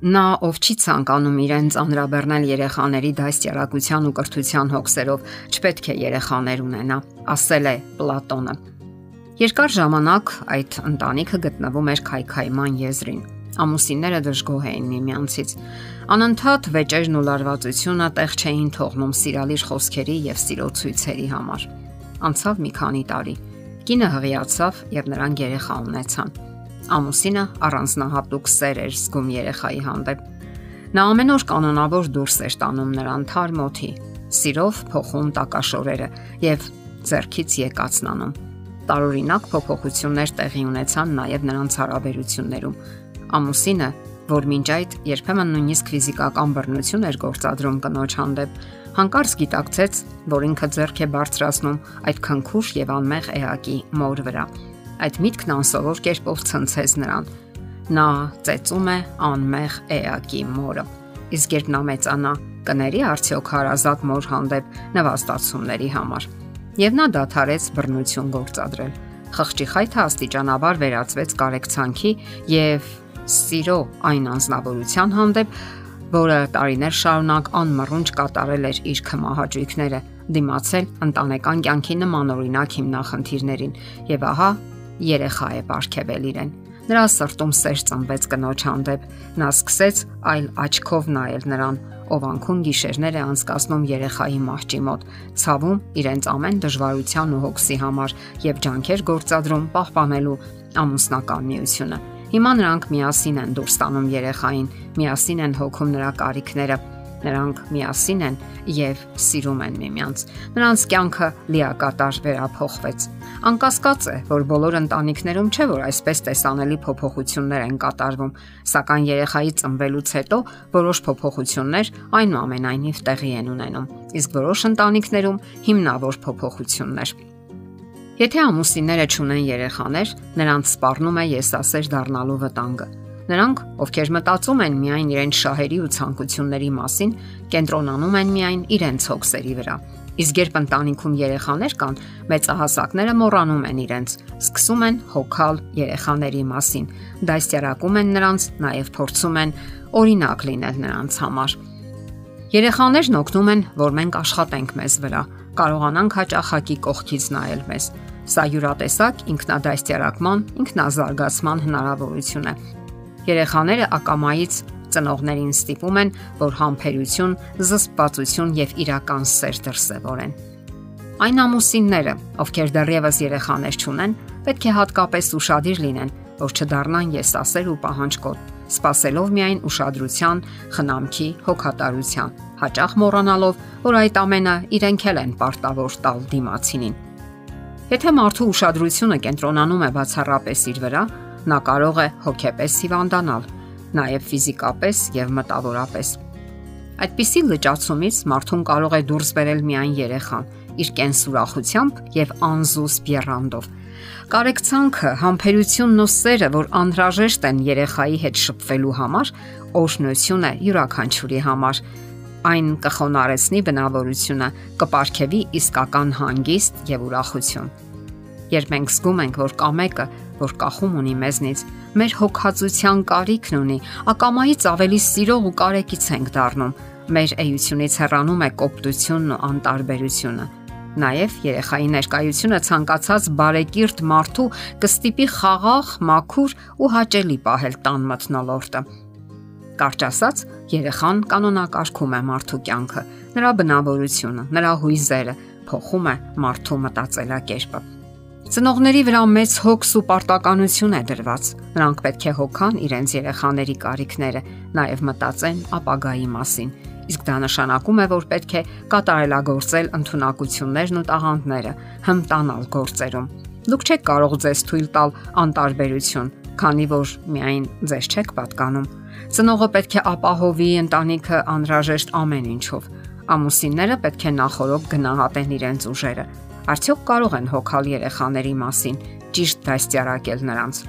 Նա, ով չի ցանկանում իրեն ծանրաբեռնել երեխաների դաստիարակության ու կրթության հոգսերով, չպետք է երեխաներ ունենա, ասել է Պլատոնը։ Երկար ժամանակ այդ ընտանիքը գտնվում էր քայքայման եզրին։ Ամուսինները դժգոհ էին միմյանցից։ Անընդհատ վեճերն ու լարվածությունը տեղ չէին թողնում սիրալիր խոսքերի եւ սիրո ցույցերի համար։ Անցավ մի քանի տարի։ Կինը հղիացավ եւ նրան երեխա ունեցան ամուսինը առանձնահատուկ սեր էր զգում երեխայի հանդեպ։ Նա ամեն օր կանոնավոր դուրս էր տանում նրան թարմ օթի, սիրով փոխում տակաշորերը եւ зерքից եկածն անում։ Տարօրինակ փոփոխություններ տեղի ունեցան նաեւ նրանց հարաբերություններում։ Ամուսինը, որ մինչ այդ երբեմն նույնիսկ ֆիզիկական բռնություն էր գործադրում կնոջ հանդեպ, հանկարծ գիտակցեց, որ ինքը зерք է բարձրացնում այդ քնքուշ եւ անմեղ էակի մոր վրա։ Այդ միտքն անսովոր կերպով ցնցեց նրան։ Նա ծեծում է անմեղ էակի մորը։ Իսկ երբ նա մեծանա, կների արդյոք հարազատ մոր հանդեպ նվաստացումների համար։ Եվ նա դադարեց բռնություն գործադրել։ Խղճի խայթը աստիճանաբար վերածվեց կարեկցանքի եւ սիրո այն անznավորության հանդեպ, որը տարիներ շարունակ անմռունչ կատարել էր իր քմահաճույքները, դիմացել ընտանեկան կյանքի նմանօրինակ հիմնախնդիրներին եւ ահա երեխա է ապարգևել իրեն։ Նրա սրտում սեր ծնվեց կնոջ հանդեպ։ Նա սկսեց այլ աչքով նայել նրան, ով անքուն գիշերներ է անցկасնում երեխայի մահճի մոտ, ցավում իրենց ամեն դժվարության ու հոգսի համար եւ ջանքեր գործադրում պահպանելու ամուսնական միությունը։ Հիմա նրանք միասին են դուրս տանում երեխային, միասին են հոգում նրա կարիքները Նրանք միասին են եւ սիրում են միմյանց։ Նրանց կյանքը լիակատար վերափոխվեց։ Անկասկած է, որ բոլոր ընտանիքներում չէ որ այսպես տեսանելի փոփոխություններ են կատարվում, սակայն երեխայի ծնվելուց հետո որոշ փոփոխություններ այնուամենայնիվ տեղի են ունենում, իսկ որոշ ընտանիքներում հիմնավոր փոփոխություններ։ Եթե ամուսինները ճունեն երեխաներ, նրանց սպառնում է եսասեր դառնալու վտանգը Նրանք, ովքեր մտածում են միայն իրենց շահերի ու ցանկությունների մասին, կենտրոնանում են միայն իրենց հոգսերի վրա։ Իսկ երբ ընտանիքում երեխաներ կան, մեծահասակները մոռանում են իրենց, սկսում են հոգալ երեխաների մասին, դաստիարակում են նրանց, նաև փորձում են օրինակ լինել նրանց համար։ Երեխաներն օգնում են, որ մենք աշխատենք մեզ վրա, կարողանանք հաճախակի կողքից նայել մեզ։ Սա յուրատեսակ ինքնադաստիարակման, ինքնազարգացման հնարավորություն է, Երեխաները ակամայից ծնողներին ստիպում են, որ համբերություն, զսպվածություն եւ իրական սեր դրսեւորեն։ Այն ամուսինները, ովքեր դեռևս երեխաներ չունեն, պետք է հատկապես ուրախadir լինեն, որ չդառնան եսասեր ու պահանջկոտ, սпасելով միայն ուշադրության, խնամքի, հոգատարության, հաճախ մոռանալով, որ այդ ամենը իրենք էլ են պարտավոր տալ դիմացինին։ Եթե մարդու ուշադրությունը կենտրոնանում է բացառապես իր վրա, նա կարող է հոգեպես հիվանդանալ, նաև ֆիզիկապես եւ մտավորապես։ Այդպիսի լճացումից մարդուն կարող է դուրս բերել միայն երեխան, իր կենսուրախությամբ եւ անզուսպ երանդով։ Կարեկցանքը, համբերությունն ու սերը, որ անհրաժեշտ են երեխայի հետ շփվելու համար, օրհնություն է յուրաքանչյուրի համար այն կխոնարեցնի բնավորությունը, կպարգևի իսկական հանգիստ եւ ուրախություն։ Երբ մենք զգում ենք, որ կա մեկը, որ կախում ունի մեզնից, մեր հոգացության կարիքն ունի, ակամայից ավելի սիրող ու կարեկից ենք դառնում։ Մեր էությունից հեռանում է կոպտությունն ու անտարբերությունը։ Նաև երեխայի ներկայությունը ցանկացած բարեկիրթ մարդու կստիպի խաղաղ, մաքուր ու հաճելի պահել տան մթնոլորտը։ Կարճ ասած, երեխան կանոնակարգում է մարդու կյանքը, նրա բնավորությունը, նրա հույզերը փոխում է մարդու մտածելակերպը։ Ծնողների վրա մեծ հոգս ու պարտականություն է դրված։ Նրանք պետք է հոգան իրենց երեխաների կարիքները, նաև մտածեն ապագայի մասին։ Իսկ դա նշանակում է, որ պետք է կատարելագործել ընտունակություններն ու տաղանդները, հմտանալ գործերում։ Դուք չեք կարող ձեզ թույլ տալ անտարբերություն, քանի որ միայն ձեզ չեք պատկանում։ Ծնողը պետք է ապահովի ընտանիքը անհրաժեշտ ամեն ինչով։ Ամուսինները պետք է նախորոք գնահատեն իրենց ուժերը Արդյոք կարող են հոգալ երեխաների մասին, ճիշտ դաստիարակել նրանց։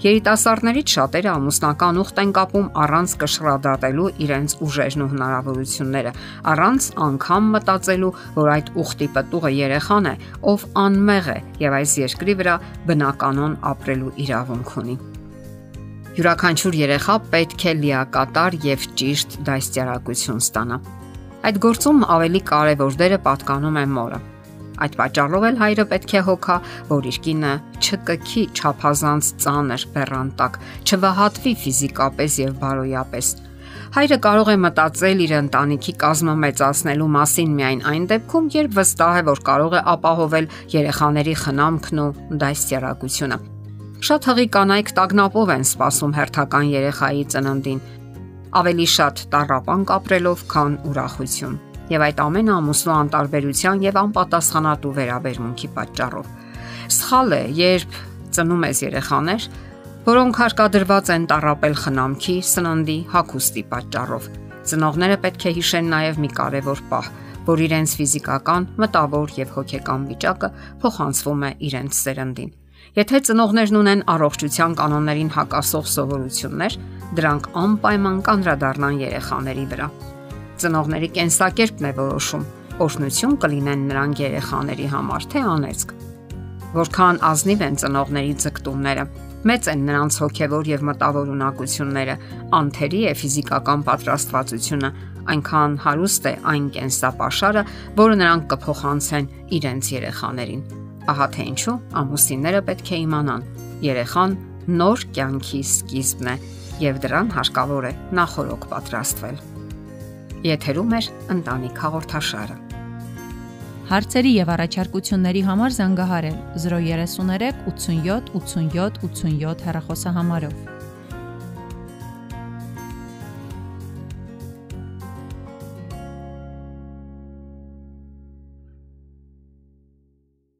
Երիտասարդներից շատերը ամուսնական ուխտ են կապում առանց կշռադատելու իրենց ուժերն ու հնարավորությունները, առանց անգամ մտածելու, որ այդ ուխտի պտուղը երեխան է, ով անմեղ է եւ այս երկրի վրա բնականon ապրելու իրավունք ունի։ Յուրաքանչյուր երեխա պետք է լիակատար եւ ճիշտ դաստիարակություն ստանա։ Այդ գործում ավելի կարևոր դերը պատկանում է մորը։ Այդ պատճառով էլ հայրը պետք է հոգա, որ իր կինը չկքի ճափազանց ծանր բեռանտակ, չվհատվի ֆիզիկապես եւ բարոյապես։ Հայրը կարող է մտածել իր ընտանիքի կազմը մեծացնելու մասին միայն այն դեպքում, երբ վստահ է, որ կարող է ապահովել երեխաների խնամքն ու դաստիարակությունը։ Շատ հղի կանայք տագնապով են սպասում հերթական երեխայի ծննդին, ավելի շատ տարապանք ապրելով, քան ուրախություն։ Եվ այդ ամենը ամուսնու անտարբերության եւ անպատասխանատու վերաբերմունքի պատճառով։ Սխալ է, երբ ծնում ես երեխաներ, որոնք հարկադրված են տարապել խնամքի, սննդի, հագուստի պատճառով։ Ծնողները պետք է հիշեն նաև մի կարևոր պահ, որ իրենց ֆիզիկական, մտավոր եւ հոգեկան վիճակը փոխանցվում է իրենց սերնդին։ Եթե ծնողներն ունեն առողջության կանոններին հակասող սովորություններ, դրանք անպայման կանդրադառնան երեխաների վրա։ Ծնողների կենսակերպն է որոշում, օրհնություն կլինեն նրանք երեխաների համար, թե անեծք։ Որքան ազնիվ են ծնողների ձգտումները, մեծ են նրանց հոգևոր եւ մտավոր ունակությունները, անթերի է ֆիզիկական պատրաստվածությունը, այնքան հարուստ է այն կենսապաշարը, որը նրանք կփոխանցեն իրենց երեխաներին։ Ահա թե ինչու ամուսինները պետք է իմանան. երեխան նոր կյանքի սկիզբն է եւ դրան հարկավոր է նախորոք պատրաստվել։ Եթերում է ընտանիք հաղորդաշարը։ Հարցերի եւ առաջարկությունների համար զանգահարել 033 87 87 87 հեռախոսահամարով։